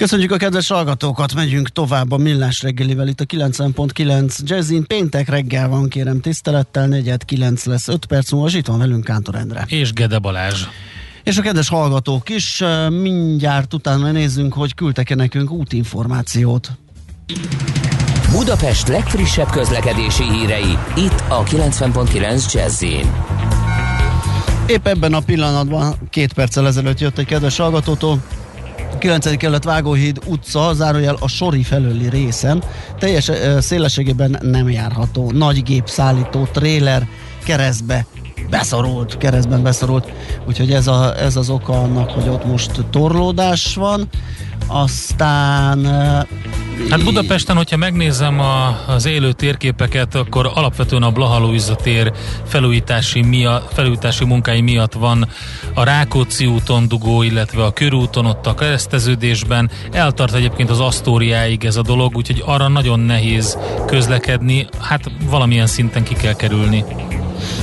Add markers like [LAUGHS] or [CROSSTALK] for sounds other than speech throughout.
Köszönjük a kedves hallgatókat, megyünk tovább a Millás reggelivel itt a 90.9 Jazzin. Péntek reggel van, kérem tisztelettel, negyed 9 lesz 5 perc múlva, itt van velünk Kántor Endre. És Gede Balázs. És a kedves hallgatók is, mindjárt utána nézzünk, hogy küldtek-e nekünk útinformációt. Budapest legfrissebb közlekedési hírei, itt a 90.9 Jazzin. Épp ebben a pillanatban, két perccel ezelőtt jött egy kedves hallgatótól, 9. kerület Vágóhíd utca, zárójel a Sori felőli részen, teljes szélességében nem járható. Nagy gép szállító, tréler keresztbe beszorult, keresztben beszorult, úgyhogy ez, a, ez az oka annak, hogy ott most torlódás van. Aztán... Hát Budapesten, hogyha megnézem a, az élő térképeket, akkor alapvetően a Blahalújza tér felújítási, mia, felújítási munkái miatt van a Rákóczi úton dugó, illetve a körúton ott a kereszteződésben. Eltart egyébként az Asztóriáig ez a dolog, úgyhogy arra nagyon nehéz közlekedni, hát valamilyen szinten ki kell kerülni.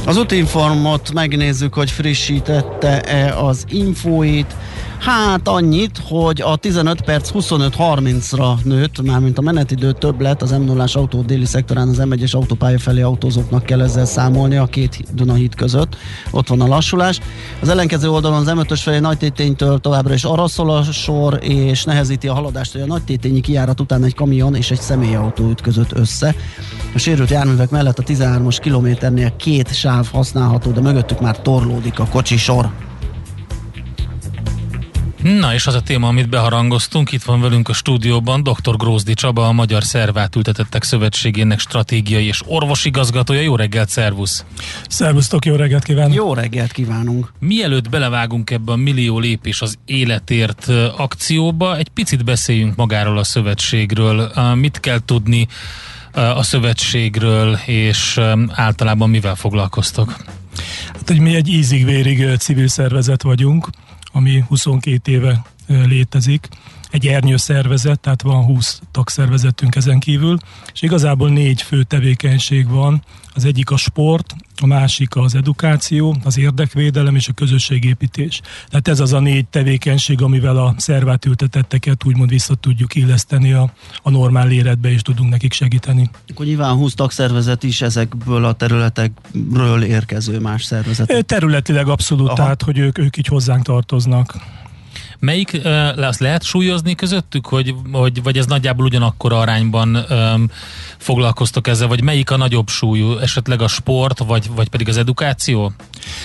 Az útinformot megnézzük, hogy frissítette-e az infóit. Hát annyit, hogy a 15 perc 25-30-ra nőtt, mármint a menetidő több lett az m 0 autó déli szektorán az M1-es autópálya felé autózóknak kell ezzel számolni a két Dunahíd között. Ott van a lassulás. Az ellenkező oldalon az M5-ös felé Nagy Téténytől továbbra is arra szól a sor, és nehezíti a haladást, hogy a Nagy Tétényi kijárat után egy kamion és egy személyautó ütközött össze. A sérült járművek mellett a 13-as kilométernél két sáv használható, de mögöttük már torlódik a kocsi sor. Na és az a téma, amit beharangoztunk, itt van velünk a stúdióban dr. Grózdi Csaba, a Magyar Szervátültetettek Szövetségének stratégiai és orvosigazgatója. Jó reggelt, szervusz! Szervusztok, jó reggelt kívánunk! Jó reggelt kívánunk! Mielőtt belevágunk ebbe a millió lépés az életért akcióba, egy picit beszéljünk magáról a szövetségről. Mit kell tudni a szövetségről, és általában mivel foglalkoztok? Hát, hogy mi egy ízig-vérig civil szervezet vagyunk, ami 22 éve létezik. Egy ernyő szervezet, tehát van 20 tagszervezetünk ezen kívül, és igazából négy fő tevékenység van. Az egyik a sport, a másik az edukáció, az érdekvédelem és a közösségépítés. Tehát ez az a négy tevékenység, amivel a szervát ültetetteket úgymond vissza tudjuk illeszteni a, a normál életbe, és tudunk nekik segíteni. Akkor nyilván 20 tagszervezet is ezekből a területekről érkező más szervezet. Területileg abszolút, Aha. tehát hogy ők, ők így hozzánk tartoznak. Melyik, uh, azt lehet súlyozni közöttük, hogy, hogy, vagy ez nagyjából ugyanakkor arányban um, foglalkoztok ezzel, vagy melyik a nagyobb súlyú, esetleg a sport, vagy, vagy pedig az edukáció?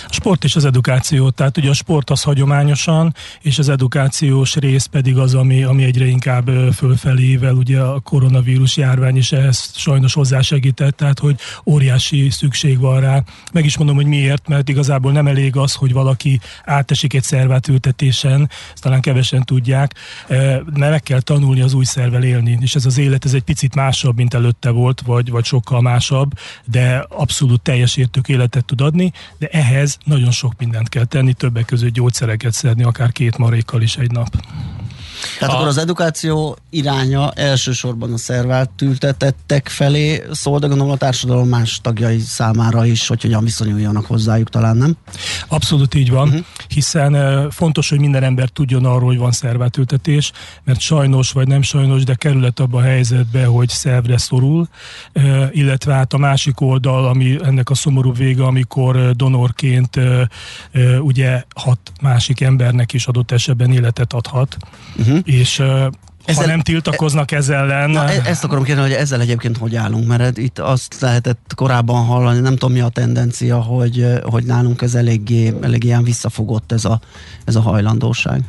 A sport és az edukáció, tehát ugye a sport az hagyományosan, és az edukációs rész pedig az, ami, ami egyre inkább fölfelével, ugye a koronavírus járvány is ehhez sajnos hozzásegített, tehát hogy óriási szükség van rá. Meg is mondom, hogy miért, mert igazából nem elég az, hogy valaki átesik egy szervátültetésen, talán kevesen tudják, mert meg kell tanulni az új szervel élni, és ez az élet ez egy picit másabb, mint előtte volt, vagy, vagy sokkal másabb, de abszolút teljes értők életet tud adni, de ehhez nagyon sok mindent kell tenni, többek között gyógyszereket szedni, akár két marékkal is egy nap. Tehát a... akkor az edukáció iránya elsősorban a szervált ültetettek felé szól, de gondolom a társadalom más tagjai számára is, hogy hogyan viszonyuljanak hozzájuk talán, nem? Abszolút így van, uh-huh. hiszen fontos, hogy minden ember tudjon arról, hogy van szervátültetés, mert sajnos vagy nem sajnos, de kerület abba a helyzetbe, hogy szervre szorul, illetve hát a másik oldal, ami ennek a szomorú vége, amikor donorként ugye hat másik embernek is adott esetben életet adhat. Uh-huh. És ezzel, ha nem tiltakoznak e, ez ellen. Na, e- ezt akarom kérni, hogy ezzel egyébként hogy állunk, mert itt azt lehetett korábban hallani, nem tudom mi a tendencia, hogy, hogy nálunk ez eléggé, eléggé ilyen visszafogott ez a, ez a hajlandóság.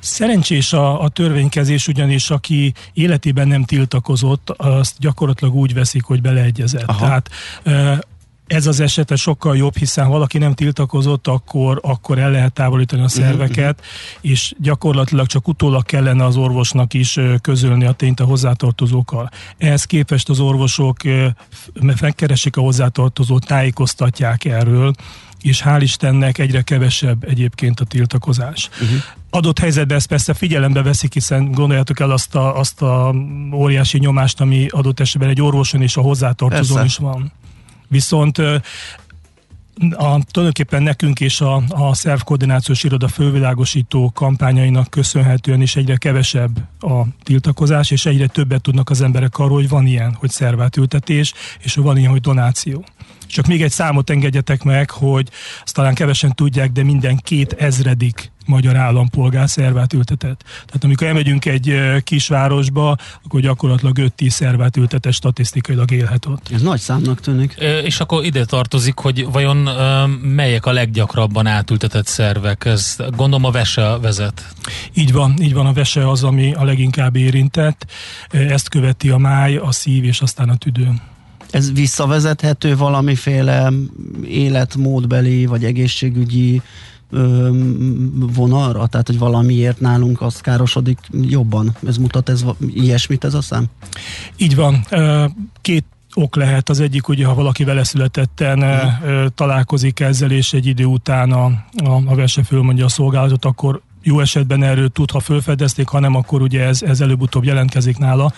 Szerencsés a, a törvénykezés, ugyanis aki életében nem tiltakozott, azt gyakorlatilag úgy veszik, hogy beleegyezett. Aha. Tehát ez az eset sokkal jobb, hiszen ha valaki nem tiltakozott, akkor, akkor el lehet távolítani a mhm, szerveket, uh-huh. és gyakorlatilag csak utólag kellene az orvosnak is közölni a tényt a hozzátartozókkal. Ehhez képest az orvosok megkeresik a hozzátartozót, tájékoztatják erről, és hál' Istennek egyre kevesebb egyébként a tiltakozás. Uh-huh. Adott helyzetben ezt persze figyelembe veszik, hiszen gondoljátok el azt a, azt a óriási nyomást, ami adott esetben egy orvoson és a hozzátartozón is van. Viszont a, tulajdonképpen nekünk és a, a szervkoordinációs iroda fővilágosító kampányainak köszönhetően is egyre kevesebb a tiltakozás, és egyre többet tudnak az emberek arról, hogy van ilyen, hogy szervátültetés, és hogy van ilyen, hogy donáció. Csak még egy számot engedjetek meg, hogy azt talán kevesen tudják, de minden két ezredik magyar állampolgár szervát ültetett. Tehát amikor elmegyünk egy kisvárosba, akkor gyakorlatilag 5-10 szervát ültetett statisztikailag élhet ott. Ez nagy számnak tűnik. E, és akkor ide tartozik, hogy vajon melyek a leggyakrabban átültetett szervek? Ez gondolom a vese vezet. Így van, így van, a vese az, ami a leginkább érintett. Ezt követi a máj, a szív és aztán a tüdő. Ez visszavezethető valamiféle életmódbeli vagy egészségügyi vonalra? Tehát, hogy valamiért nálunk az károsodik jobban? Ez mutat ez ilyesmit ez a szám? Így van. Két ok lehet. Az egyik, ugye, ha valaki vele születetten mm. találkozik ezzel, és egy idő után a, a, a vese fölmondja a szolgálatot, akkor jó esetben erről tud, ha felfedezték, hanem akkor ugye ez, ez előbb-utóbb jelentkezik nála.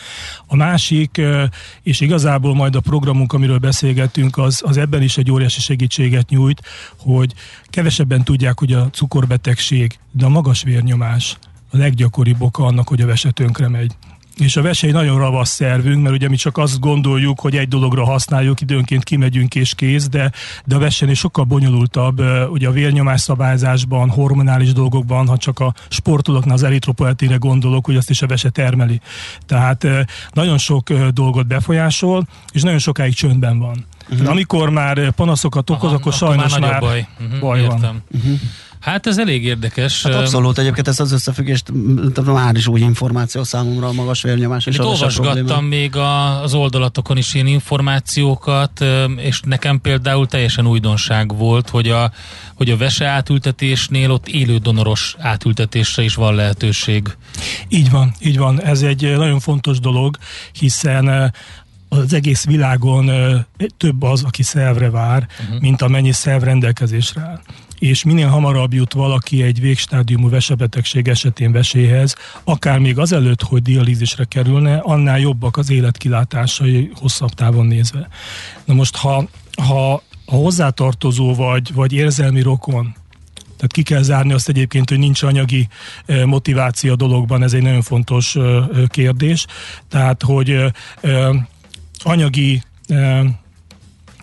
A másik, és igazából majd a programunk, amiről beszélgettünk, az, az ebben is egy óriási segítséget nyújt, hogy kevesebben tudják, hogy a cukorbetegség, de a magas vérnyomás a leggyakoribb oka annak, hogy a vese tönkre megy. És a vese egy nagyon ravasz szervünk, mert ugye mi csak azt gondoljuk, hogy egy dologra használjuk, időnként kimegyünk és kész, de, de a vesen is sokkal bonyolultabb, ugye a vérnyomás szabályzásban, hormonális dolgokban, ha csak a sportolóknál az eritropoetére gondolok, hogy azt is a vese termeli. Tehát nagyon sok dolgot befolyásol, és nagyon sokáig csöndben van. Uh-huh. Amikor már panaszokat okoz, Aha, akkor sajnos már, már baj, uh-huh, baj van. Uh-huh. Hát ez elég érdekes. Hát abszolút, egyébként ezt az összefüggést már is új információ számomra a magas vérnyomás és Itt olvasgattam még a, az oldalatokon is ilyen információkat, és nekem például teljesen újdonság volt, hogy a, hogy a vese átültetésnél ott élő donoros átültetésre is van lehetőség. Így van, így van. Ez egy nagyon fontos dolog, hiszen az egész világon több az, aki szervre vár, uh-huh. mint amennyi szerv rendelkezésre áll és minél hamarabb jut valaki egy végstádiumú vesebetegség esetén veséhez, akár még azelőtt, hogy dialízisre kerülne, annál jobbak az életkilátásai hosszabb távon nézve. Na most, ha, ha a hozzátartozó vagy, vagy érzelmi rokon tehát ki kell zárni azt egyébként, hogy nincs anyagi motiváció a dologban, ez egy nagyon fontos kérdés. Tehát, hogy anyagi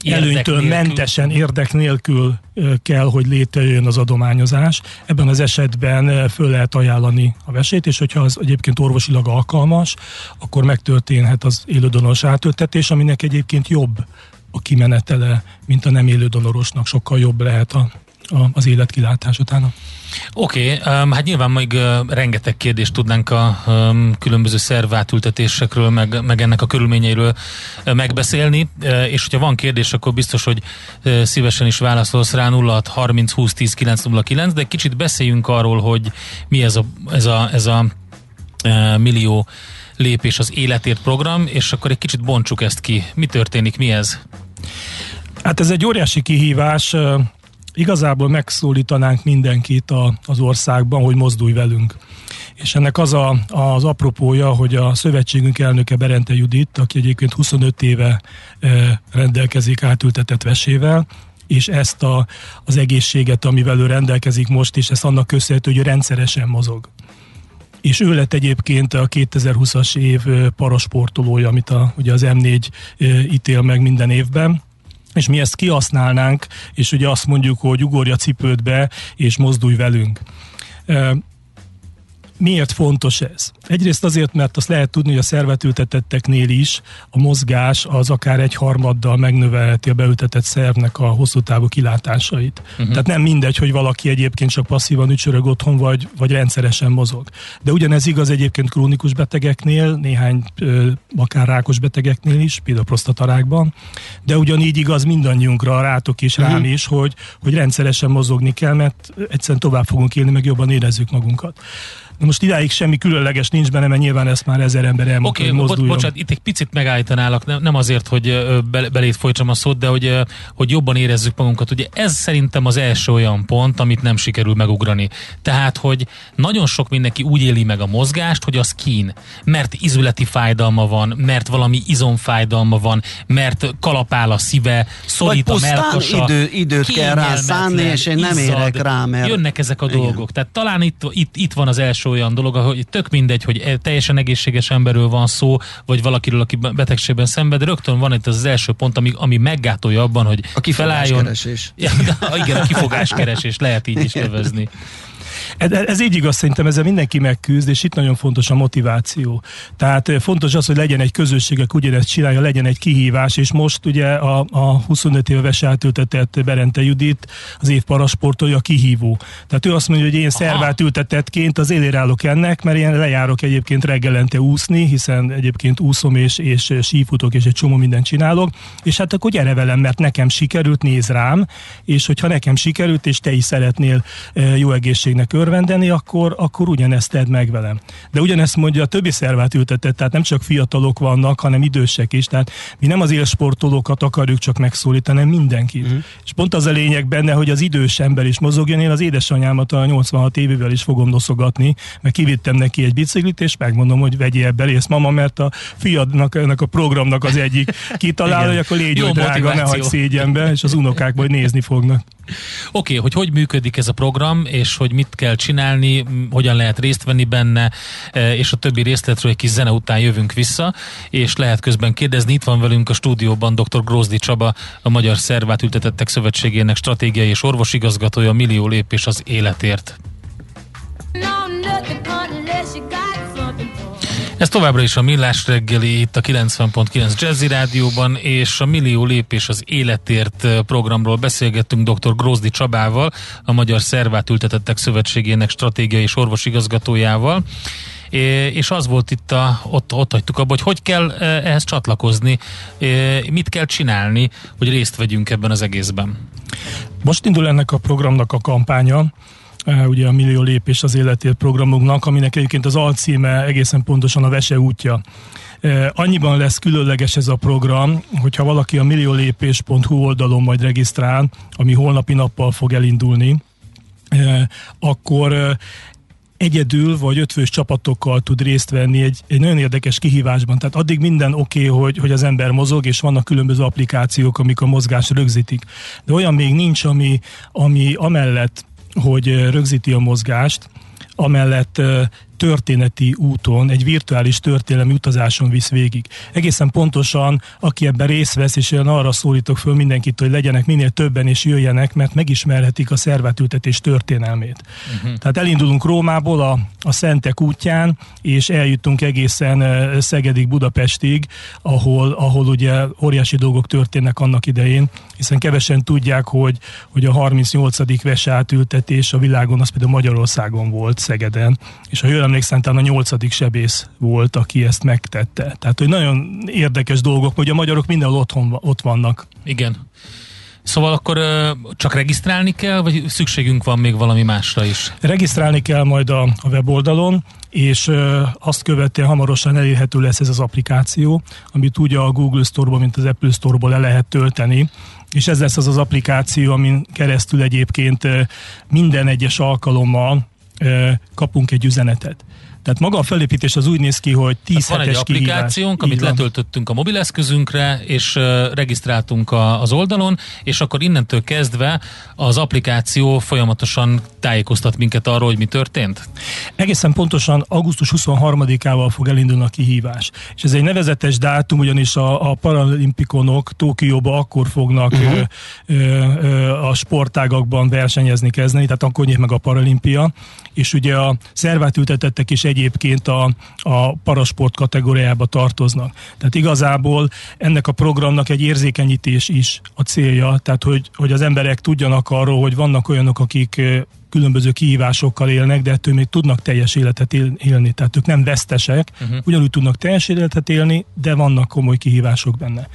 előnytől mentesen, érdek nélkül kell, hogy létrejön az adományozás. Ebben az esetben föl lehet ajánlani a vesét, és hogyha az egyébként orvosilag alkalmas, akkor megtörténhet az élődonoros átültetés, aminek egyébként jobb a kimenetele, mint a nem élődonorosnak, sokkal jobb lehet a, a, az életkilátás utána. Oké, okay, um, hát nyilván még uh, rengeteg kérdést tudnánk a um, különböző szervátültetésekről, meg, meg ennek a körülményeiről uh, megbeszélni, uh, és hogyha van kérdés, akkor biztos, hogy uh, szívesen is válaszolsz rá 06 30 20 10 909, de kicsit beszéljünk arról, hogy mi ez a, ez a, ez a uh, millió lépés az életért program, és akkor egy kicsit bontsuk ezt ki. Mi történik, mi ez? Hát ez egy óriási kihívás. Igazából megszólítanánk mindenkit a, az országban, hogy mozdulj velünk. És ennek az a, az apropója, hogy a szövetségünk elnöke Berente Judit, aki egyébként 25 éve rendelkezik átültetett vesével, és ezt a, az egészséget, amivel ő rendelkezik most, és ezt annak köszönhető, hogy rendszeresen mozog és ő lett egyébként a 2020-as év parasportolója, amit a, ugye az M4 ítél meg minden évben és mi ezt kihasználnánk, és ugye azt mondjuk, hogy ugorja cipődbe, és mozdulj velünk. Miért fontos ez? Egyrészt azért, mert azt lehet tudni, hogy a szervetültetetteknél is a mozgás az akár egy harmaddal megnövelheti a beültetett szervnek a hosszú távú kilátásait. Uh-huh. Tehát nem mindegy, hogy valaki egyébként csak passzívan ücsörög otthon, vagy, vagy rendszeresen mozog. De ugyanez igaz egyébként krónikus betegeknél, néhány ö, akár rákos betegeknél is, például prostatarákban, de ugyanígy igaz mindannyiunkra, rátok rám uh-huh. is, hogy, hogy rendszeresen mozogni kell, mert egyszerűen tovább fogunk élni, meg jobban érezzük magunkat. De most idáig semmi különleges nincs benne, mert nyilván ezt már ezer ember elmondta, Oké, okay, bo- bocsánat, itt egy picit megállítanálak, nem, nem azért, hogy belét folytsam a szót, de hogy, hogy jobban érezzük magunkat. Ugye ez szerintem az első olyan pont, amit nem sikerül megugrani. Tehát, hogy nagyon sok mindenki úgy éli meg a mozgást, hogy az kín. Mert izületi fájdalma van, mert valami izomfájdalma van, mert kalapál a szíve, szorít a melkasa. idő, időt kell rá szánni, és én nem izzad, érek rá, mert... Jönnek ezek a Igen. dolgok. Tehát talán itt, itt, itt van az első olyan dolog, hogy tök mindegy, hogy e- teljesen egészséges emberről van szó, vagy valakiről, aki betegségben szenved, rögtön van itt az első pont, ami, ami meggátolja abban, hogy a felálljon. Ja, igen, a kifogáskeresés lehet így is nevezni. Ez, ez így igaz, szerintem ezzel mindenki megküzd, és itt nagyon fontos a motiváció. Tehát fontos az, hogy legyen egy közösség, aki ugyanezt csinálja, legyen egy kihívás, és most ugye a, a 25 éves átültetett Berente Judit az év parasportolja kihívó. Tehát ő azt mondja, hogy én szervát ültetettként az élére állok ennek, mert én lejárok egyébként reggelente úszni, hiszen egyébként úszom és, és sífutok, és egy csomó mindent csinálok, és hát akkor gyere velem, mert nekem sikerült, néz rám, és hogyha nekem sikerült, és te is szeretnél jó egészségnek örvendeni, akkor, akkor ugyanezt tedd meg velem. De ugyanezt mondja a többi szervát ültetett, tehát nem csak fiatalok vannak, hanem idősek is. Tehát mi nem az élsportolókat akarjuk csak megszólítani, hanem mindenkit. Uh-huh. És pont az a lényeg benne, hogy az idős ember is mozogjon. Én az édesanyámat a 86 évével is fogom noszogatni, mert kivittem neki egy biciklit, és megmondom, hogy vegyél ebbe részt, mama, mert a fiadnak, ennek a programnak az egyik kitalálja, hogy akkor légy, hogy drága, ne hagyd szégyenbe, és az unokák majd nézni fognak. Oké, okay, hogy hogy működik ez a program, és hogy mit kell csinálni, hogyan lehet részt venni benne, e, és a többi részletről egy kis zene után jövünk vissza, és lehet közben kérdezni. Itt van velünk a stúdióban dr. Grózdi Csaba, a Magyar Szervát Ültetettek Szövetségének stratégiai és orvosigazgatója, millió lépés az életért. Ez továbbra is a Millás reggeli itt a 90.9 Jazzy Rádióban, és a Millió Lépés az Életért programról beszélgettünk dr. Grózdi Csabával, a Magyar Szervát Ültetettek Szövetségének stratégiai és orvosigazgatójával és az volt itt, a, ott, ott hagytuk abba, hogy hogy kell ehhez csatlakozni, mit kell csinálni, hogy részt vegyünk ebben az egészben. Most indul ennek a programnak a kampánya, ugye a Millió Lépés az életért programunknak, aminek egyébként az alcíme egészen pontosan a Vese útja. Annyiban lesz különleges ez a program, hogyha valaki a milliólépés.hu oldalon majd regisztrál, ami holnapi nappal fog elindulni, akkor egyedül vagy ötvös csapatokkal tud részt venni egy, egy nagyon érdekes kihívásban. Tehát addig minden oké, okay, hogy, hogy az ember mozog, és vannak különböző applikációk, amik a mozgás rögzítik. De olyan még nincs, ami, ami amellett hogy rögzíti a mozgást, amellett történeti úton, egy virtuális történelmi utazáson visz végig. Egészen pontosan, aki ebben részt vesz, és olyan arra szólítok föl mindenkit, hogy legyenek minél többen és jöjjenek, mert megismerhetik a szervátültetés történelmét. Uh-huh. Tehát elindulunk Rómából a, a Szentek útján, és eljutunk egészen Szegedig Budapestig, ahol, ahol ugye óriási dolgok történnek annak idején, hiszen kevesen tudják, hogy, hogy a 38. vesátültetés a világon, az például Magyarországon volt, Szegeden, és ha jól emlékszem, talán a nyolcadik sebész volt, aki ezt megtette. Tehát, hogy nagyon érdekes dolgok, hogy a magyarok mindenhol otthon, ott vannak. Igen. Szóval akkor csak regisztrálni kell, vagy szükségünk van még valami másra is? Regisztrálni kell majd a, a weboldalon, és azt követően hamarosan elérhető lesz ez az applikáció, amit úgy a Google Store-ból, mint az Apple Store-ból le lehet tölteni, és ez lesz az az applikáció, amin keresztül egyébként minden egyes alkalommal kapunk egy üzenetet. Tehát maga a felépítés az úgy néz ki, hogy 10 hát Van egy applikációnk, amit letöltöttünk a mobileszközünkre, és uh, regisztráltunk a, az oldalon, és akkor innentől kezdve az applikáció folyamatosan tájékoztat minket arról, hogy mi történt? Egészen pontosan augusztus 23-ával fog elindulni a kihívás. És ez egy nevezetes dátum, ugyanis a, a paralimpikonok Tokióba akkor fognak uh-huh. ö, ö, a sportágakban versenyezni kezdeni, tehát akkor nyílt meg a paralimpia, és ugye a szervát ültetettek is egyébként a, a parasport kategóriába tartoznak. Tehát igazából ennek a programnak egy érzékenyítés is a célja, tehát hogy, hogy az emberek tudjanak arról, hogy vannak olyanok, akik különböző kihívásokkal élnek, de ettől még tudnak teljes életet élni. Tehát ők nem vesztesek, uh-huh. ugyanúgy tudnak teljes életet élni, de vannak komoly kihívások benne.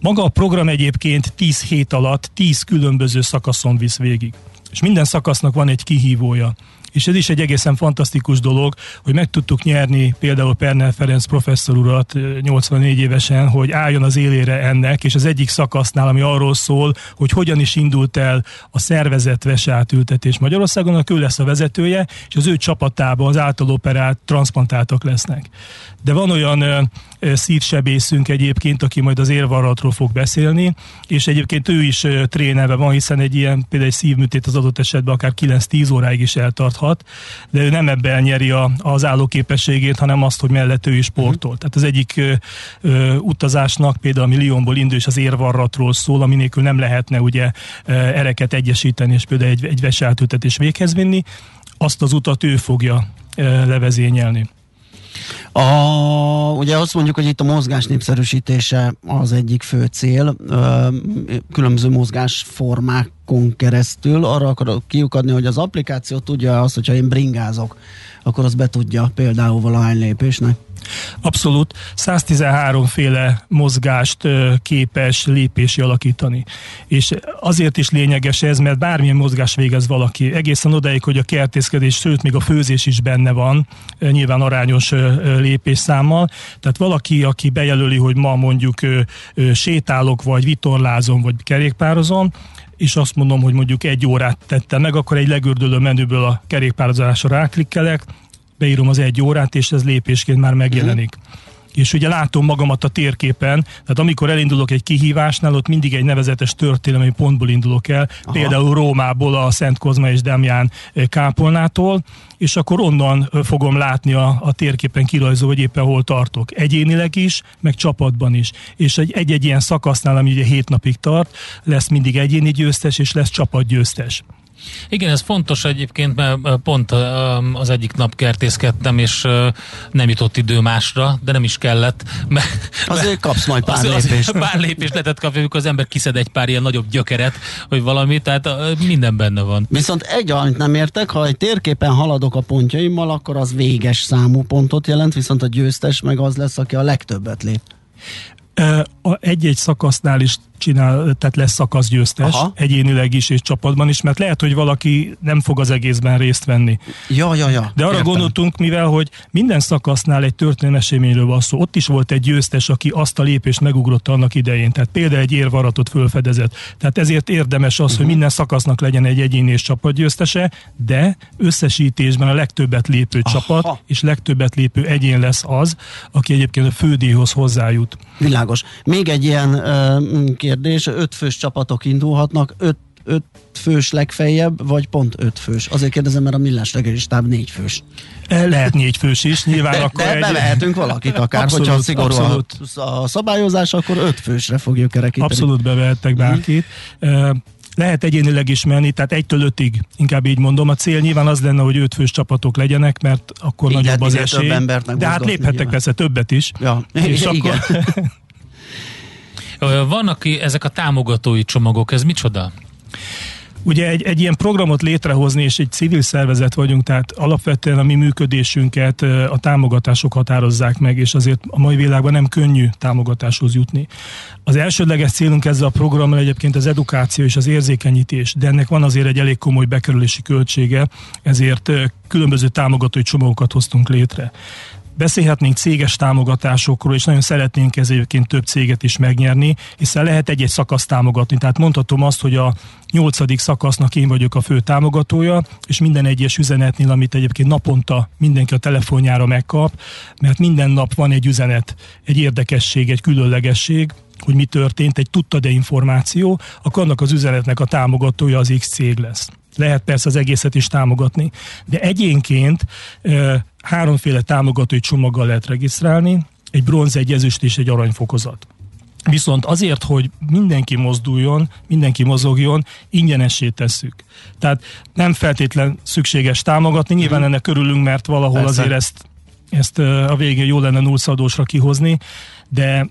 Maga a program egyébként 10 hét alatt 10 különböző szakaszon visz végig. És minden szakasznak van egy kihívója és ez is egy egészen fantasztikus dolog, hogy meg tudtuk nyerni például Pernel Ferenc professzor urat 84 évesen, hogy álljon az élére ennek, és az egyik szakasznál, ami arról szól, hogy hogyan is indult el a szervezet veseátültetés Magyarországon, ő lesz a vezetője, és az ő csapatában az általoperált transplantáltak lesznek. De van olyan szívsebészünk egyébként, aki majd az érvarratról fog beszélni, és egyébként ő is trénelve van, hiszen egy ilyen például egy szívműtét az adott esetben akár 9-10 óráig is eltarthat, de ő nem ebben nyeri a, az állóképességét, hanem azt, hogy mellett ő is sportol. Tehát az egyik ö, ö, utazásnak például a milliónból indul, és az érvarratról szól, ami nélkül nem lehetne ugye ereket egyesíteni, és például egy, egy veseátültetés véghez vinni, azt az utat ő fogja levezényelni. A, ugye azt mondjuk, hogy itt a mozgás népszerűsítése az egyik fő cél, különböző mozgásformákon keresztül. Arra akarok kiukadni, hogy az applikáció tudja azt, hogyha én bringázok, akkor az be tudja például valahány lépésnek. Abszolút. 113 féle mozgást képes lépési alakítani. És azért is lényeges ez, mert bármilyen mozgás végez valaki, egészen odáig, hogy a kertészkedés, sőt, még a főzés is benne van, nyilván arányos lépésszámmal. Tehát valaki, aki bejelöli, hogy ma mondjuk sétálok, vagy vitorlázom, vagy kerékpározom, és azt mondom, hogy mondjuk egy órát tette meg, akkor egy legördülő menüből a kerékpározásra ráklikkelek, beírom az egy órát, és ez lépésként már megjelenik. Uh-huh. És ugye látom magamat a térképen, tehát amikor elindulok egy kihívásnál, ott mindig egy nevezetes történelmi pontból indulok el, Aha. például Rómából, a Szent Kozma és Dámján eh, kápolnától, és akkor onnan eh, fogom látni a, a térképen kirajzolva, hogy éppen hol tartok. Egyénileg is, meg csapatban is. És egy-egy ilyen szakasznál, ami ugye hét napig tart, lesz mindig egyéni győztes, és lesz csapatgyőztes. Igen, ez fontos egyébként, mert pont az egyik nap kertészkedtem, és nem jutott idő másra, de nem is kellett. Mert, Azért kapsz majd pár az, lépést. Pár lépést lehetett kapni, amikor az ember kiszed egy pár ilyen nagyobb gyökeret, vagy valami, tehát minden benne van. Viszont egy amit nem értek, ha egy térképen haladok a pontjaimmal, akkor az véges számú pontot jelent, viszont a győztes meg az lesz, aki a legtöbbet lép. Egy-egy szakasznál is csinál, tehát lesz szakaszgyőztes, Aha. egyénileg is és csapatban is, mert lehet, hogy valaki nem fog az egészben részt venni. Ja, ja, ja. De arra Értem. gondoltunk, mivel, hogy minden szakasznál egy történelmi eseményről van szó, ott is volt egy győztes, aki azt a lépést megugrott annak idején, tehát például egy érvaratot fölfedezett. Tehát ezért érdemes az, uh-huh. hogy mhm. minden szakasznak legyen egy egyéni és csapatgyőztese, de összesítésben a legtöbbet lépő Aha. csapat és legtöbbet lépő egyén lesz az, aki egyébként a fődíjhoz hozzájut. Világos. Még egy ilyen uh, kérdés, öt fős csapatok indulhatnak, öt, öt fős legfeljebb, vagy pont öt fős? Azért kérdezem, mert a millás reggelistáb négy fős. Lehet négy fős is, nyilván de, akkor de egy... bevehetünk valakit akár, abszolút, hogyha szigorú abszolút. A, szabályozás, akkor öt fősre fogjuk kerekíteni. Abszolút bevehettek mhm. bárkit. Mm. Lehet egyénileg is menni, tehát egytől ötig, inkább így mondom. A cél nyilván az lenne, hogy öt fős csapatok legyenek, mert akkor így nagyobb az esély. De hát léphettek persze többet is. Ja, és igen. akkor [LAUGHS] Vannak ezek a támogatói csomagok, ez micsoda? Ugye egy, egy ilyen programot létrehozni, és egy civil szervezet vagyunk, tehát alapvetően a mi működésünket a támogatások határozzák meg, és azért a mai világban nem könnyű támogatáshoz jutni. Az elsődleges célunk ezzel a programmal egyébként az edukáció és az érzékenyítés, de ennek van azért egy elég komoly bekerülési költsége, ezért különböző támogatói csomagokat hoztunk létre. Beszélhetnénk céges támogatásokról, és nagyon szeretnénk ezért több céget is megnyerni, hiszen lehet egy-egy szakasz támogatni. Tehát mondhatom azt, hogy a nyolcadik szakasznak én vagyok a fő támogatója, és minden egyes üzenetnél, amit egyébként naponta mindenki a telefonjára megkap, mert minden nap van egy üzenet, egy érdekesség, egy különlegesség, hogy mi történt, egy tudta de információ, akkor annak az üzenetnek a támogatója az X cég lesz. Lehet persze az egészet is támogatni, de egyénként háromféle támogatói csomaggal lehet regisztrálni, egy bronz, egy ezüst és egy aranyfokozat. Viszont azért, hogy mindenki mozduljon, mindenki mozogjon, ingyenessé tesszük. Tehát nem feltétlen szükséges támogatni, nyilván mhm. ennek körülünk, mert valahol Persze. azért ezt, ezt a végén jó lenne nullszadósra kihozni, de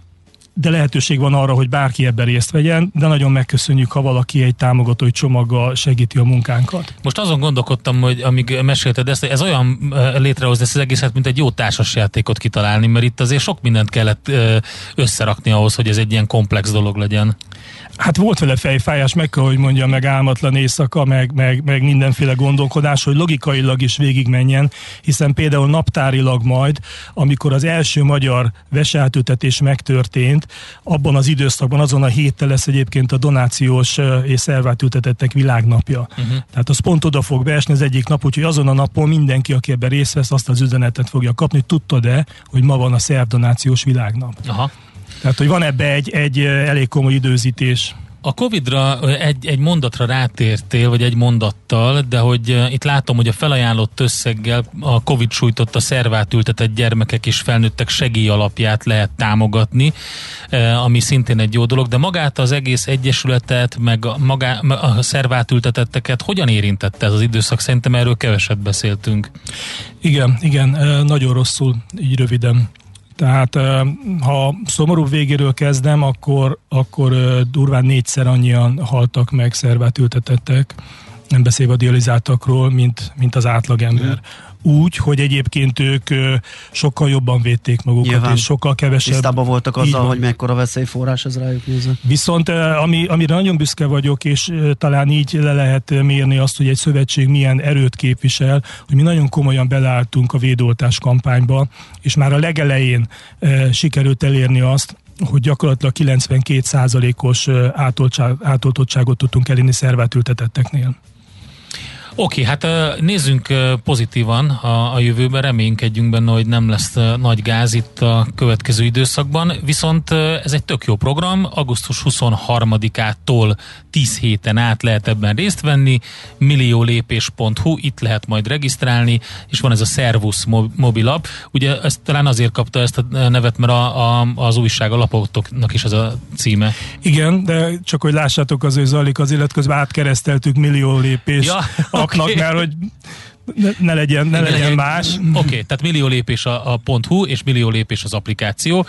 de lehetőség van arra, hogy bárki ebben részt vegyen, de nagyon megköszönjük, ha valaki egy támogatói csomaggal segíti a munkánkat. Most azon gondolkodtam, hogy amíg mesélted ezt, ez olyan létrehozni ezt az egészet, mint egy jó társasjátékot kitalálni, mert itt azért sok mindent kellett összerakni ahhoz, hogy ez egy ilyen komplex dolog legyen. Hát volt vele fejfájás, meg kell, hogy mondja, meg álmatlan éjszaka, meg, meg, meg mindenféle gondolkodás, hogy logikailag is végigmenjen, hiszen például naptárilag majd, amikor az első magyar veseátültetés megtörtént, abban az időszakban, azon a héttel lesz egyébként a donációs és szervátültetettek világnapja. Uh-huh. Tehát az pont oda fog beesni az egyik nap, úgyhogy azon a napon mindenki, aki ebben részt vesz, azt az üzenetet fogja kapni. Tudtad-e, hogy ma van a szervdonációs világnap? Aha. Tehát, hogy van ebbe egy, egy elég komoly időzítés. A Covid-ra egy, egy mondatra rátértél, vagy egy mondattal, de hogy itt látom, hogy a felajánlott összeggel a Covid sújtotta szervát ültetett gyermekek és felnőttek segély alapját lehet támogatni, ami szintén egy jó dolog, de magát az egész egyesületet, meg a, magá, a szervát ültetetteket hogyan érintette ez az időszak? Szerintem erről keveset beszéltünk. Igen, igen, nagyon rosszul, így röviden. Tehát ha szomorú végéről kezdem, akkor, akkor durván négyszer annyian haltak meg szervát ültetettek, nem beszélve a dializátakról, mint, mint az átlagember. Úgy, hogy egyébként ők sokkal jobban védték magukat, Nyilván. és sokkal kevesebb... Tisztában voltak azzal, hogy mekkora veszélyforrás ez rájuk nézve. Viszont ami, amire nagyon büszke vagyok, és talán így le lehet mérni azt, hogy egy szövetség milyen erőt képvisel, hogy mi nagyon komolyan beleálltunk a védoltás kampányba, és már a legelején sikerült elérni azt, hogy gyakorlatilag 92%-os átoltottságot tudtunk elérni szervátültetetteknél. Oké, hát nézzünk pozitívan a, a jövőben, reménykedjünk benne, hogy nem lesz nagy gáz itt a következő időszakban, viszont ez egy tök jó program, augusztus 23-ától 10 héten át lehet ebben részt venni, milliólépés.hu, itt lehet majd regisztrálni, és van ez a Servus mobilap, ugye ezt talán azért kapta ezt a nevet, mert a, a, az újság alapoknak is az a címe. Igen, de csak hogy lássátok, az ő zajlik az illetkezve átkereszteltük millió lépés ja, okay. mert hogy ne, ne legyen, ne legyen, legyen más. Oké, okay, tehát millió lépés a, a .hu, és millió lépés az applikáció,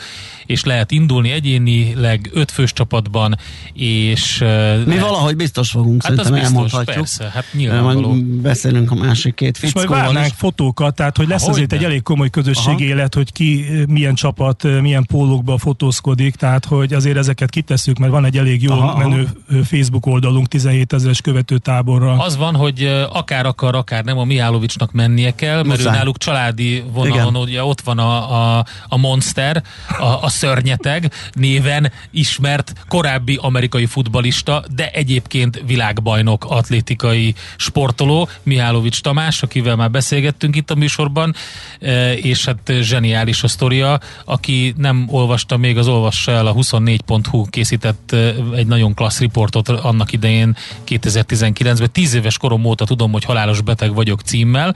és lehet indulni egyénileg öt fős csapatban, és... Mi lehet... valahogy biztos fogunk, hát szerintem biztos, elmondhatjuk. Persze, hát nyilvánvaló. beszélünk a másik két fickóval. És majd várnánk fotókat, tehát hogy lesz azért egy elég komoly közösségi Aha. élet, hogy ki milyen csapat, milyen pólókba fotózkodik, tehát hogy azért ezeket kitesszük, mert van egy elég jó aha, menő aha. Facebook oldalunk 17 ezeres követőtáborra. Az van, hogy akár akar, akár nem, a mi Mihálovicsnak mennie kell, mert ő náluk családi vonalon, Igen. ugye ott van a, a, a Monster, a, a szörnyeteg néven ismert korábbi amerikai futbalista, de egyébként világbajnok atlétikai sportoló, Mihálovics Tamás, akivel már beszélgettünk itt a műsorban, e, és hát zseniális a sztoria, aki nem olvasta még, az olvassa el a 24.hu készített e, egy nagyon klassz riportot annak idején 2019-ben. Tíz éves korom óta tudom, hogy halálos beteg vagyok cím címmel.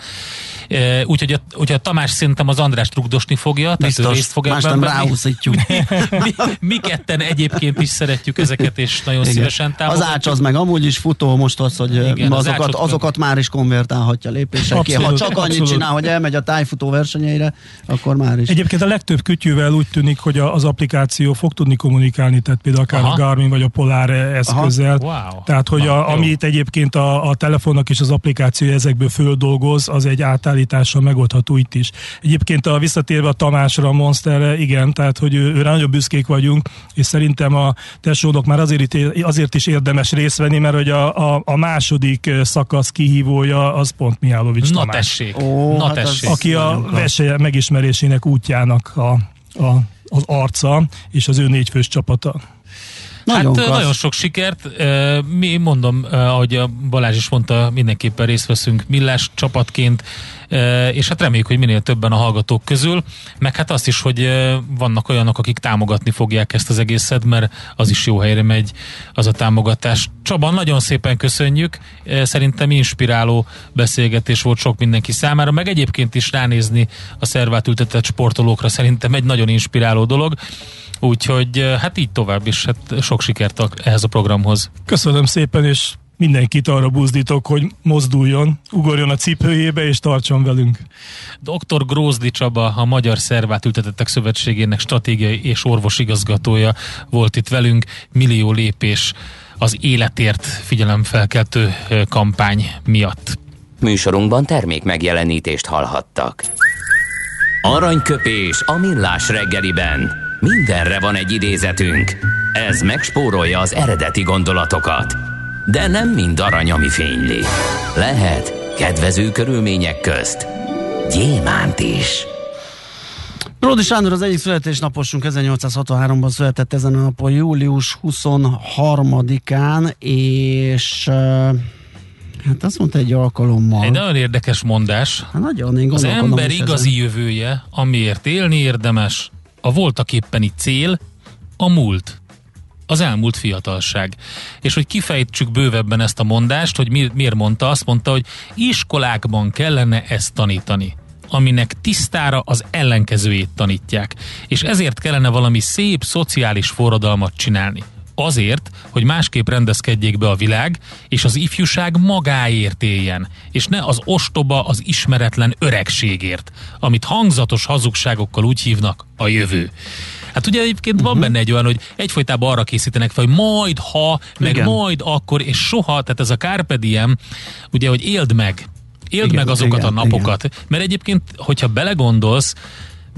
Úgyhogy a, úgyhogy a Tamás szerintem az András trugdosni fogja. Biztos, részt fog más nem ráhúzítjuk. [LAUGHS] mi, mi ketten egyébként is szeretjük ezeket, és nagyon Igen. szívesen támogatjuk. Az ács az meg amúgy is futó, most az, hogy Igen, azokat, az azokat már is konvertálhatja lépésekkel. Ha csak annyit abszolút. csinál, hogy elmegy a tájfutó versenyeire, akkor már is. Egyébként a legtöbb kütyűvel úgy tűnik, hogy az applikáció fog tudni kommunikálni, tehát például akár Aha. a Garmin vagy a Polar eszközzel. Wow. Tehát, hogy a, amit egyébként a, a telefonnak és az applikáció ezekből földolgoz, az egy át, szállítással megoldható itt is. Egyébként a visszatérve a Tamásra, a Monsterre, igen, tehát hogy ő, őre nagyon büszkék vagyunk, és szerintem a tesónak már azért, azért is érdemes részt venni, mert hogy a, a, a második szakasz kihívója az pont Mihálovics Na Tamás. tessék, Ó, na hát tessék. Aki a verseny megismerésének útjának a, a, az arca, és az ő négyfős csapata. Nagyon hát klassz. nagyon sok sikert. Mi mondom, ahogy a Balázs is mondta, mindenképpen részt veszünk Millás csapatként, és hát reméljük, hogy minél többen a hallgatók közül, meg hát azt is, hogy vannak olyanok, akik támogatni fogják ezt az egészet, mert az is jó helyre megy az a támogatás. Csaba, nagyon szépen köszönjük, szerintem inspiráló beszélgetés volt sok mindenki számára, meg egyébként is ránézni a szervátültetett sportolókra szerintem egy nagyon inspiráló dolog. Úgyhogy hát így tovább is, hát sok sikert ehhez a programhoz. Köszönöm szépen, és mindenkit arra buzdítok, hogy mozduljon, ugorjon a cipőjébe és tartson velünk. Dr. Grózdi Csaba, a Magyar Szervát Ültetettek Szövetségének stratégiai és orvosigazgatója volt itt velünk. Millió lépés az életért figyelemfelkeltő kampány miatt. Műsorunkban termék megjelenítést hallhattak. Aranyköpés a millás reggeliben. Mindenre van egy idézetünk. Ez megspórolja az eredeti gondolatokat. De nem mind arany, ami fényli. Lehet kedvező körülmények közt gyémánt is. Ródi Sándor az egyik születésnaposunk 1863-ban született ezen a napon, július 23-án, és Hát azt mondta egy alkalommal. Egy nagyon érdekes mondás. Hát nagyon, én Az ember igazi ezen. jövője, amiért élni érdemes, a voltak éppeni cél a múlt az elmúlt fiatalság. És hogy kifejtsük bővebben ezt a mondást, hogy mi, miért mondta, azt mondta, hogy iskolákban kellene ezt tanítani aminek tisztára az ellenkezőjét tanítják. És ezért kellene valami szép szociális forradalmat csinálni. Azért, hogy másképp rendezkedjék be a világ, és az ifjúság magáért éljen, és ne az ostoba, az ismeretlen öregségért, amit hangzatos hazugságokkal úgy hívnak a jövő. Hát ugye egyébként uh-huh. van mhm. benne egy olyan, hogy egyfolytában arra készítenek fel, hogy majd ha, meg Igen. majd akkor, és soha, tehát ez a Carpe Diem, ugye, hogy éld meg, éld igen, meg azokat igen, a napokat. Igen. Mert egyébként, hogyha belegondolsz,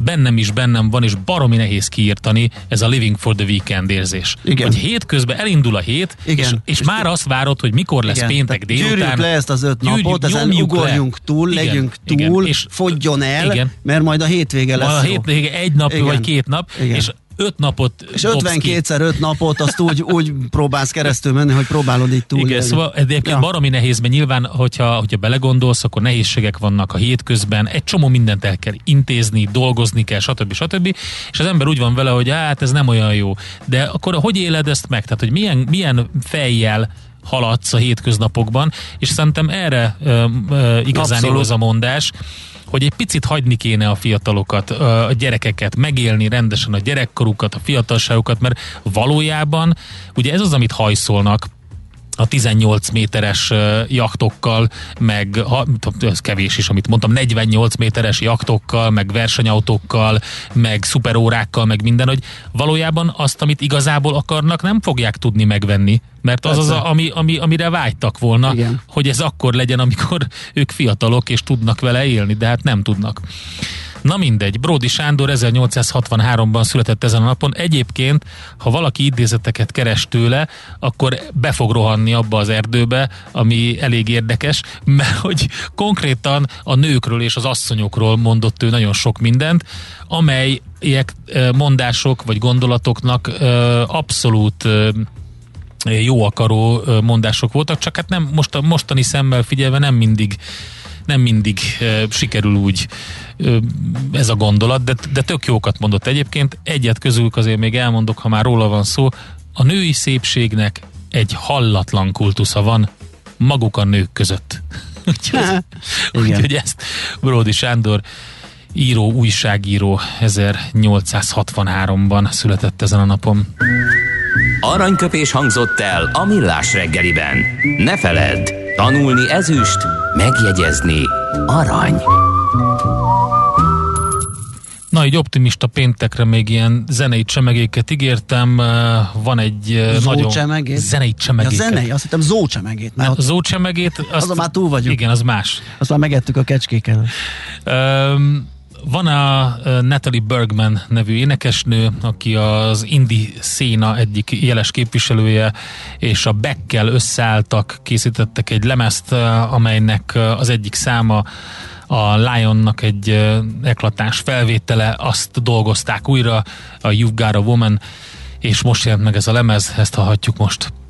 bennem is bennem van, és baromi nehéz kiírtani ez a living for the weekend érzés. Igen. Hogy hétközben elindul a hét, Igen. És, és, és már azt várod, hogy mikor lesz Igen. péntek délután. Gyűrjük le ezt az öt napot, ezen ugorjunk le. túl, Igen. legyünk túl, Igen. és fogjon el, Igen. mert majd a hétvége lesz. A hétvége egy nap Igen. vagy két nap, Igen. és öt napot És 52-szer öt napot azt úgy, úgy próbálsz keresztül menni, hogy próbálod így túl. Igen, szóval egyébként ja. baromi nehéz, mert nyilván, hogyha, hogyha belegondolsz, akkor nehézségek vannak a hétközben, egy csomó mindent el kell intézni, dolgozni kell, stb. stb. És az ember úgy van vele, hogy hát ez nem olyan jó. De akkor hogy éled ezt meg? Tehát, hogy milyen, milyen fejjel haladsz a hétköznapokban, és szerintem erre ö, ö, igazán igaz a mondás, hogy egy picit hagyni kéne a fiatalokat, a gyerekeket, megélni rendesen a gyerekkorukat, a fiatalságukat, mert valójában ugye ez az, amit hajszolnak, a 18 méteres jaktokkal, meg ha, ez kevés is, amit mondtam, 48 méteres jaktokkal, meg versenyautókkal, meg szuperórákkal, meg minden, hogy valójában azt, amit igazából akarnak, nem fogják tudni megvenni, mert az az, a, ami, ami, amire vágytak volna, Igen. hogy ez akkor legyen, amikor ők fiatalok és tudnak vele élni, de hát nem tudnak. Na mindegy, Bródi Sándor 1863-ban született ezen a napon. Egyébként, ha valaki idézeteket keres tőle, akkor be fog rohanni abba az erdőbe, ami elég érdekes, [LAUGHS] mert hogy konkrétan a nőkről és az asszonyokról mondott ő nagyon sok mindent, amelyek mondások vagy gondolatoknak abszolút jó akaró mondások voltak, csak hát nem most a mostani szemmel figyelve nem mindig nem mindig sikerül úgy ez a gondolat, de, de tök jókat mondott egyébként. Egyet közülük azért még elmondok, ha már róla van szó, a női szépségnek egy hallatlan kultusza van maguk a nők között. [LAUGHS] úgyhogy, [LAUGHS] úgyhogy ezt Bródi Sándor író, újságíró 1863-ban született ezen a napon. Aranyköpés hangzott el a millás reggeliben. Ne feledd, tanulni ezüst, megjegyezni arany. Na, így optimista péntekre még ilyen zenei csemegéket ígértem. Van egy Zó nagyon... csemegét? Zenei csemegéket. Ja, zenei, azt hittem zó csemegét. Mert A ott, zó csemegét... Azt, azon már túl vagyunk. Igen, az más. azt már megettük a kecskékkel. Um, van a Natalie Bergman nevű énekesnő, aki az indie széna egyik jeles képviselője, és a Beckkel összeálltak, készítettek egy lemezt, amelynek az egyik száma a Lionnak egy eklatás felvétele, azt dolgozták újra, a You've Got a Woman, és most jelent meg ez a lemez, ezt hallhatjuk most.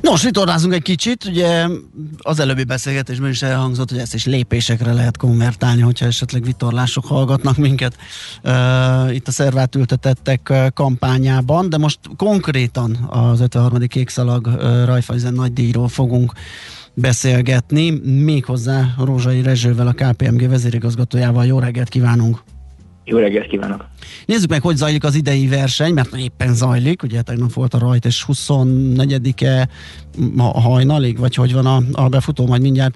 Nos, vitorlázunk egy kicsit, ugye az előbbi beszélgetésben is elhangzott, hogy ezt is lépésekre lehet konvertálni, hogyha esetleg vitorlások hallgatnak minket uh, itt a szervátültetettek uh, kampányában, de most konkrétan az 53. kékszalag uh, Rajfajzen nagy díjról fogunk beszélgetni, méghozzá Rózsai Rezsővel, a KPMG vezérigazgatójával. Jó reggelt kívánunk! Jó reggelt kívánok! Nézzük meg, hogy zajlik az idei verseny, mert éppen zajlik, ugye tegnap volt a rajt, és 24-e hajnalig, vagy hogy van a, a befutó, majd mindjárt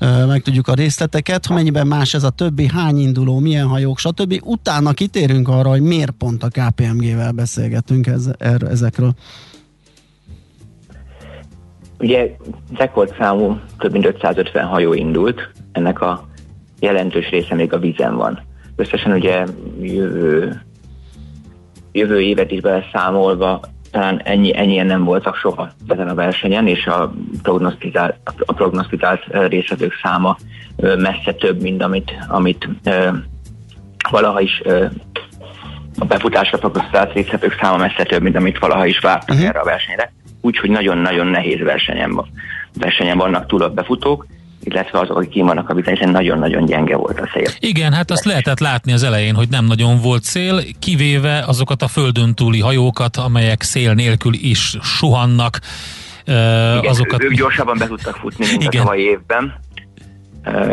ö, meg tudjuk a részleteket, ha mennyiben más ez a többi, hány induló, milyen hajók, stb. Utána kitérünk arra, hogy miért pont a KPMG-vel beszélgetünk ez, er, ezekről. Ugye rekordszámú több mint 550 hajó indult, ennek a jelentős része még a vízen van összesen ugye jövő, jövő évet is beleszámolva talán ennyi, ennyien nem voltak soha ezen a versenyen, és a prognosztizált, a prognosztizált részletők száma messze több, mint amit, amit valaha is a befutásra prognosztizált részletők száma messze több, mint amit valaha is vártak uh-huh. erre a versenyre. Úgyhogy nagyon-nagyon nehéz versenyen, van. versenyen vannak túl a befutók, illetve azok, akik vannak a vizen, hiszen nagyon-nagyon gyenge volt a szél. Igen, hát azt lehetett látni az elején, hogy nem nagyon volt szél, kivéve azokat a földön túli hajókat, amelyek szél nélkül is suhannak. Igen, azokat... ők gyorsabban be tudtak futni, mint Igen. a tavalyi évben,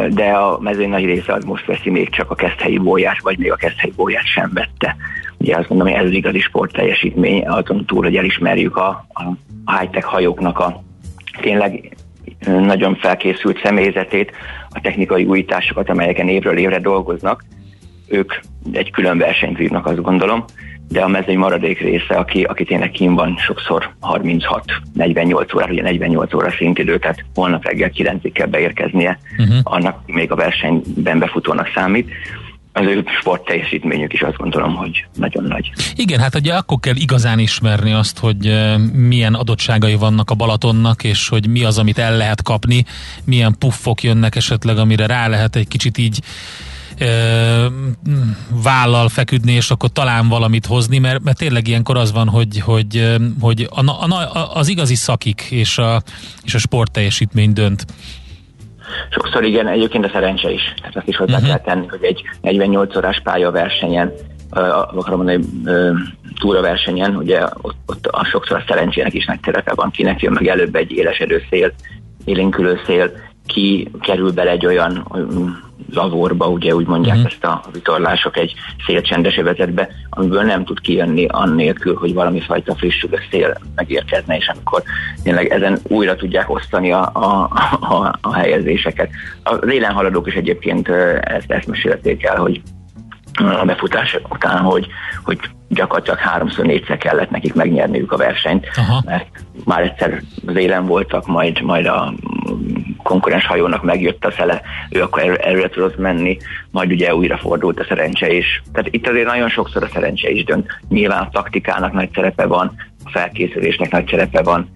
de a mezőny nagy része az most veszi még csak a keszthelyi bóját, vagy még a keszthelyi bóját sem vette. Ugye azt mondom, hogy ez az igazi sport teljesítmény, azon túl, hogy elismerjük a, a high-tech hajóknak a tényleg nagyon felkészült személyzetét, a technikai újításokat, amelyeken évről évre dolgoznak, ők egy külön versenyt vívnak, azt gondolom, de a mezőny maradék része, aki, aki tényleg kín van sokszor 36-48 óra, ugye 48 óra szintidő, tehát holnap reggel 9-ig kell beérkeznie, uh-huh. annak még a versenyben befutónak számít az ő sport teljesítményük is azt gondolom, hogy nagyon nagy. Igen, hát ugye akkor kell igazán ismerni azt, hogy milyen adottságai vannak a Balatonnak, és hogy mi az, amit el lehet kapni, milyen puffok jönnek esetleg, amire rá lehet egy kicsit így vállal feküdni, és akkor talán valamit hozni, mert, mert tényleg ilyenkor az van, hogy, hogy, hogy a, a, az igazi szakik és a, és a sport teljesítmény dönt. Sokszor igen, egyébként a szerencse is. Tehát azt is hozzá uh-huh. kell tenni, hogy egy 48 órás pályaversenyen, uh, akarom mondani, uh, túraversenyen, ugye ott, ott a sokszor a szerencsének is nagy terepe van, kinek jön meg előbb egy élesedő szél, élénkülő szél, ki kerül bele egy olyan zavorba, ugye úgy mondják uh-huh. ezt a vitorlások egy szélcsendes övezetbe, amiből nem tud kijönni annélkül, hogy valami fajta frissülő szél megérkezne, és amikor tényleg ezen újra tudják osztani a, a, a, a helyezéseket. Az élen haladók is egyébként ezt, ezt mesélték el, hogy a befutás után, hogy, hogy gyakorlatilag háromszor, négyszer kellett nekik megnyerniük a versenyt, Aha. mert már egyszer az élen voltak, majd, majd a konkurens hajónak megjött a szele, ő akkor erre tudott menni, majd ugye újra fordult a szerencse is. Tehát itt azért nagyon sokszor a szerencse is dönt. Nyilván a taktikának nagy szerepe van, a felkészülésnek nagy szerepe van,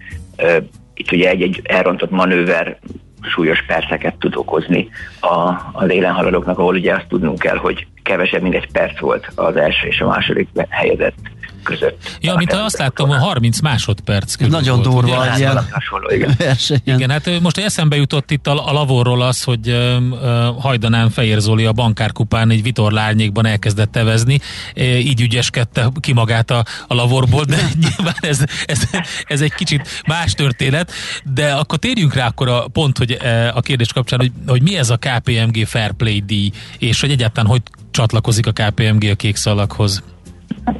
itt ugye egy-egy elrontott manőver súlyos perceket tud okozni a, az élenhaladóknak, ahol ugye azt tudnunk kell, hogy kevesebb, mint egy perc volt az első és a második helyezett között. Ja, mint azt láttam, hogy 30 másodperc körül Nagyon volt, durva, ugye? ilyen hasonló, igen. igen, hát most eszembe jutott itt a, a lavorról az, hogy uh, Hajdanán Fehér Zoli a bankárkupán egy vitorlárnyékban elkezdett tevezni, e, így ügyeskedte ki magát a, a lavorból, de [LAUGHS] nyilván ez, ez, ez egy kicsit más történet, de akkor térjünk rá akkor a pont, hogy a kérdés kapcsán, hogy, hogy mi ez a KPMG Fair Play díj, és hogy egyáltalán hogy csatlakozik a KPMG a kék szalaghoz?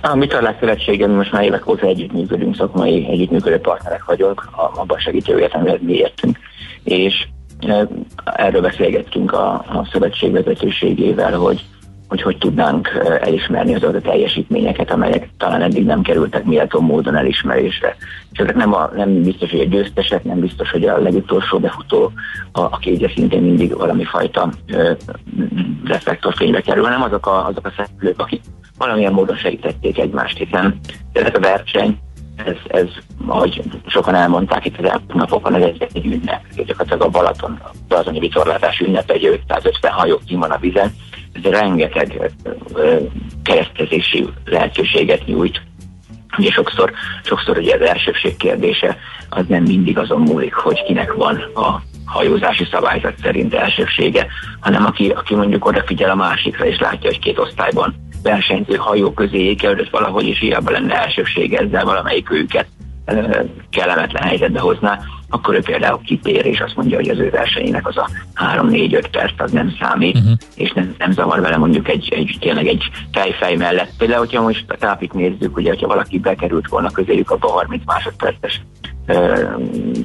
A Szövetsége, mi most már évek óta együttműködünk, szakmai együttműködő partnerek vagyunk, abban segítő értelme, mi értünk. És e, erről beszélgettünk a, a szövetség vezetőségével, hogy hogy hogy tudnánk elismerni azokat a teljesítményeket, amelyek talán eddig nem kerültek méltó módon elismerésre. És ezek nem, a, nem biztos, hogy a győztesek, nem biztos, hogy a legutolsó befutó, a, aki ugye szintén mindig valami fajta ö, reflektorfénybe kerül, hanem azok a, azok a szereplők, akik valamilyen módon segítették egymást, hiszen ez a verseny, ez, ez, ahogy sokan elmondták itt az elmúlt napokon, ez egy, egy ünnep. Gyakorlatilag a Balaton, a Balatoni vitorlázás ünnep, egy 550 hajó kim van a vizen, ez rengeteg keresztezési lehetőséget nyújt. Ugye sokszor, sokszor ugye az elsőbség kérdése az nem mindig azon múlik, hogy kinek van a hajózási szabályzat szerint elsőbsége, hanem aki, aki mondjuk odafigyel a másikra és látja, hogy két osztályban versenyző hajó közé került valahogy, és hiába lenne elsőbség ezzel valamelyik őket kellemetlen helyzetbe hozná, akkor ő például kitér, és azt mondja, hogy az ő versenyének az a 3-4-5 perc az nem számít, uh-huh. és nem, nem zavar vele mondjuk egy, egy tényleg egy fejfej mellett. Például, hogyha most a tápit nézzük, ugye, hogyha valaki bekerült volna közéjük abba a 30 másodperces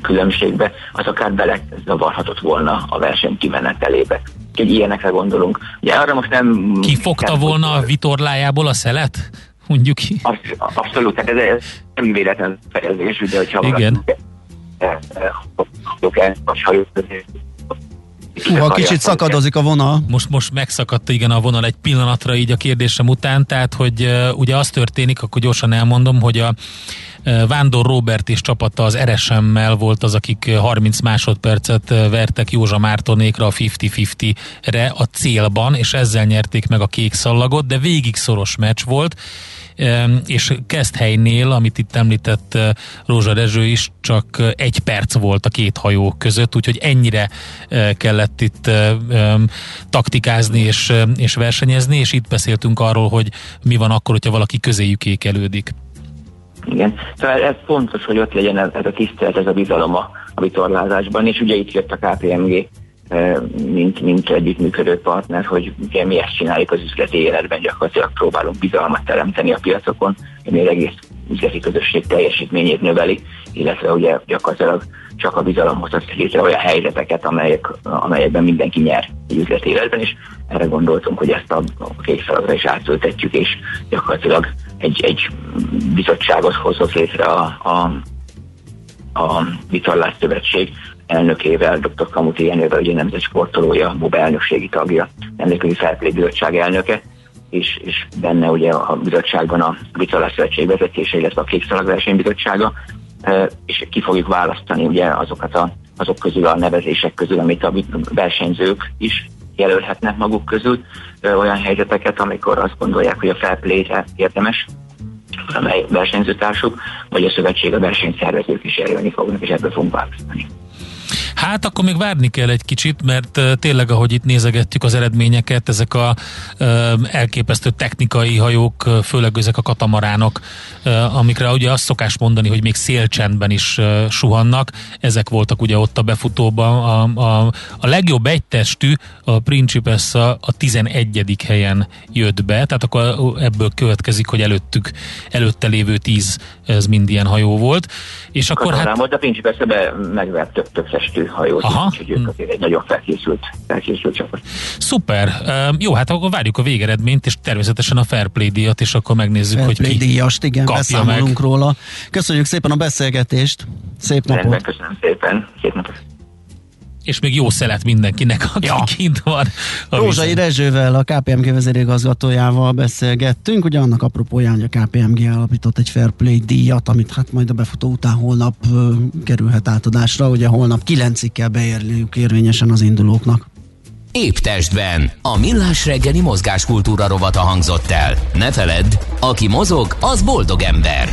különbségbe, az akár bele zavarhatott volna a verseny kimenetelébe. Úgyhogy ilyenekre gondolunk. Ugye arra most nem... Ki fogta volna a vitorlájából a szelet? Mondjuk ki. Abszolút, tehát ez, nem véletlen fejezés, de hogyha Igen. Húha, kicsit szakadozik a vonal. Most, most megszakadt igen a vonal egy pillanatra így a kérdésem után, tehát hogy uh, ugye az történik, akkor gyorsan elmondom, hogy a Vándor Robert és csapata az RSM-mel volt az, akik 30 másodpercet vertek Józsa Mártonékra a 50-50-re a célban, és ezzel nyerték meg a kék szallagot, de végig szoros meccs volt, és Keszthelynél, amit itt említett Rózsa Rezső is, csak egy perc volt a két hajó között, úgyhogy ennyire kellett itt taktikázni és, és versenyezni, és itt beszéltünk arról, hogy mi van akkor, hogyha valaki közéjük ékelődik. Igen, szóval ez fontos, hogy ott legyen ez, ez a tisztelet, ez a bizalom a, a vitorlázásban, és ugye itt jött a KPMG, mint, mint együttműködő partner, hogy ugye mi ezt csináljuk az üzleti életben, gyakorlatilag próbálunk bizalmat teremteni a piacokon, ami az egész üzleti közösség teljesítményét növeli, illetve ugye gyakorlatilag csak a bizalom hozhat létre olyan helyzeteket, amelyek, amelyekben mindenki nyer egy üzleti életben, és erre gondoltunk, hogy ezt a, a kék is átültetjük, és gyakorlatilag egy, egy bizottságot hozott létre a, a, a Vitorlás Szövetség elnökével, dr. Kamuti Jenővel, ugye nemzet sportolója, MOB elnökségi tagja, nemzetközi felplé bizottság elnöke, és, és benne ugye a bizottságban a Vitorlás Szövetség vezetése, illetve a Kék Versenybizottsága, és ki fogjuk választani ugye azokat a, azok közül a nevezések közül, amit a versenyzők is jelölhetnek maguk közül olyan helyzeteket, amikor azt gondolják, hogy a felplétre érdemes amely versenyzőtársuk, vagy a szövetség a versenyszervezők is jelölni fognak, és ebből fogunk választani. Hát akkor még várni kell egy kicsit, mert tényleg, ahogy itt nézegettük az eredményeket, ezek a elképesztő technikai hajók, főleg ezek a katamaránok, amikre ugye azt szokás mondani, hogy még szélcsendben is suhannak, ezek voltak ugye ott a befutóban. A, a, a legjobb egytestű, a Principessa a 11. helyen jött be, tehát akkor ebből következik, hogy előttük, előtte lévő 10 ez mind ilyen hajó volt. És akkor hát... Volt, a Principessa megvert több, több testű hajót, Aha. úgyhogy ők azért egy nagyon felkészült, felkészült csapat. Szuper. Jó, hát akkor várjuk a végeredményt, és természetesen a Fair Play díjat, és akkor megnézzük, Fair hogy ki díjast, igen, kapja meg. róla. Köszönjük szépen a beszélgetést. Szép napot. Rendben, köszönöm szépen. Szép napot és még jó szelet mindenkinek, aki ja. kint van. Rózsai Rezsővel, a KPMG vezérigazgatójával beszélgettünk, ugye annak apropóján, hogy a KPMG alapított egy Fair Play díjat, amit hát majd a befutó után holnap uh, kerülhet átadásra, ugye holnap kilencig kell beérniük érvényesen az indulóknak. épp testben. A millás reggeli mozgáskultúra rovata hangzott el. Ne feledd, aki mozog, az boldog ember.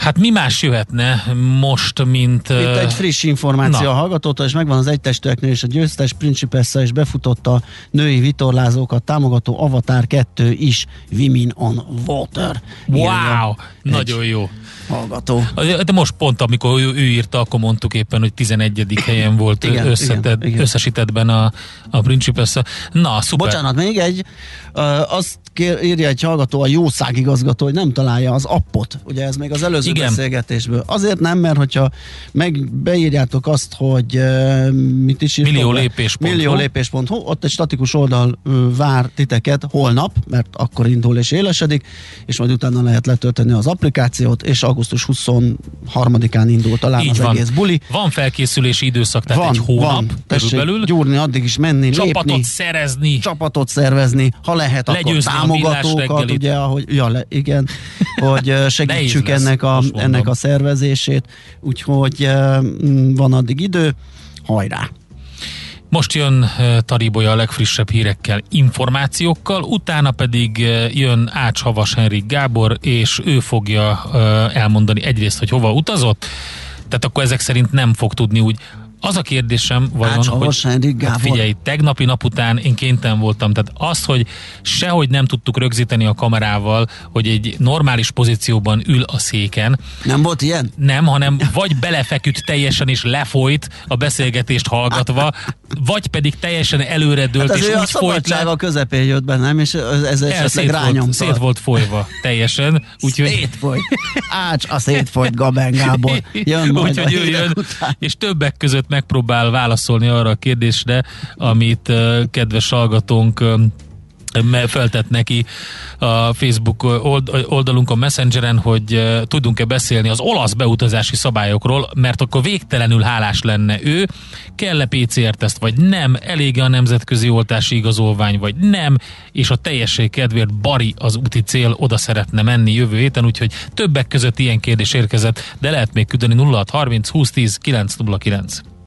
Hát mi más jöhetne most, mint... Itt egy friss információ Na. a hallgatótól, és megvan az egytestőeknél, és a győztes Principessa is befutotta a női vitorlázókat támogató Avatar 2 is Women on Water. Wow! Nagyon jó hallgató. De most pont, amikor ő, ő írta, akkor mondtuk éppen, hogy 11. helyen volt igen, összeted, igen, összesítettben a, a Principessa. Na, szuper. Bocsánat, még egy, uh, azt kér, írja egy hallgató, a jószág igazgató, hogy nem találja az appot. Ugye ez még az előző igen. beszélgetésből. Azért nem, mert hogyha meg beírjátok azt, hogy uh, mit is írtok Millió lépés.hu. Millió lépés.hu, ott egy statikus oldal uh, vár titeket holnap, mert akkor indul és élesedik, és majd utána lehet letölteni az applikációt, és augusztus 23-án indul talán Így az van. egész buli. Van felkészülési időszak, tehát van, egy hónap van. körülbelül. gyúrni, addig is menni, Csapatot lépni, szerezni. Csapatot szervezni, ha lehet, Legyőzni akkor támogatókat, ugye, ahogy, ja, le, igen, hogy [LAUGHS] segítsük ennek a, ennek a szervezését, úgyhogy van addig idő, hajrá! Most jön Taribolya a legfrissebb hírekkel, információkkal, utána pedig jön Ács Havas Henrik Gábor, és ő fogja elmondani egyrészt, hogy hova utazott, tehát akkor ezek szerint nem fog tudni úgy az a kérdésem vajon, Ács, hogy hát figyelj, tegnapi nap után én kénytelen voltam, tehát az, hogy sehogy nem tudtuk rögzíteni a kamerával, hogy egy normális pozícióban ül a széken. Nem volt ilyen? Nem, hanem vagy belefeküdt teljesen és lefolyt a beszélgetést hallgatva, vagy pedig teljesen előredőlt hát és úgy folyt le. a közepén jött be, nem? És ez esetleg szét volt, szét volt folyva teljesen. Úgyhogy... Szétfolyt. Ács a szétfolyt Gaben Gábor. Jön [LAUGHS] majd Úgyhogy ő jön, és többek között megpróbál válaszolni arra a kérdésre, amit kedves hallgatónk feltett neki a Facebook oldalunkon, Messengeren, hogy tudunk-e beszélni az olasz beutazási szabályokról, mert akkor végtelenül hálás lenne ő, kell-e PCR-teszt, vagy nem, elég a nemzetközi oltási igazolvány, vagy nem, és a teljesség kedvéért Bari az úti cél, oda szeretne menni jövő héten, úgyhogy többek között ilyen kérdés érkezett, de lehet még küldeni 0630 2010 909.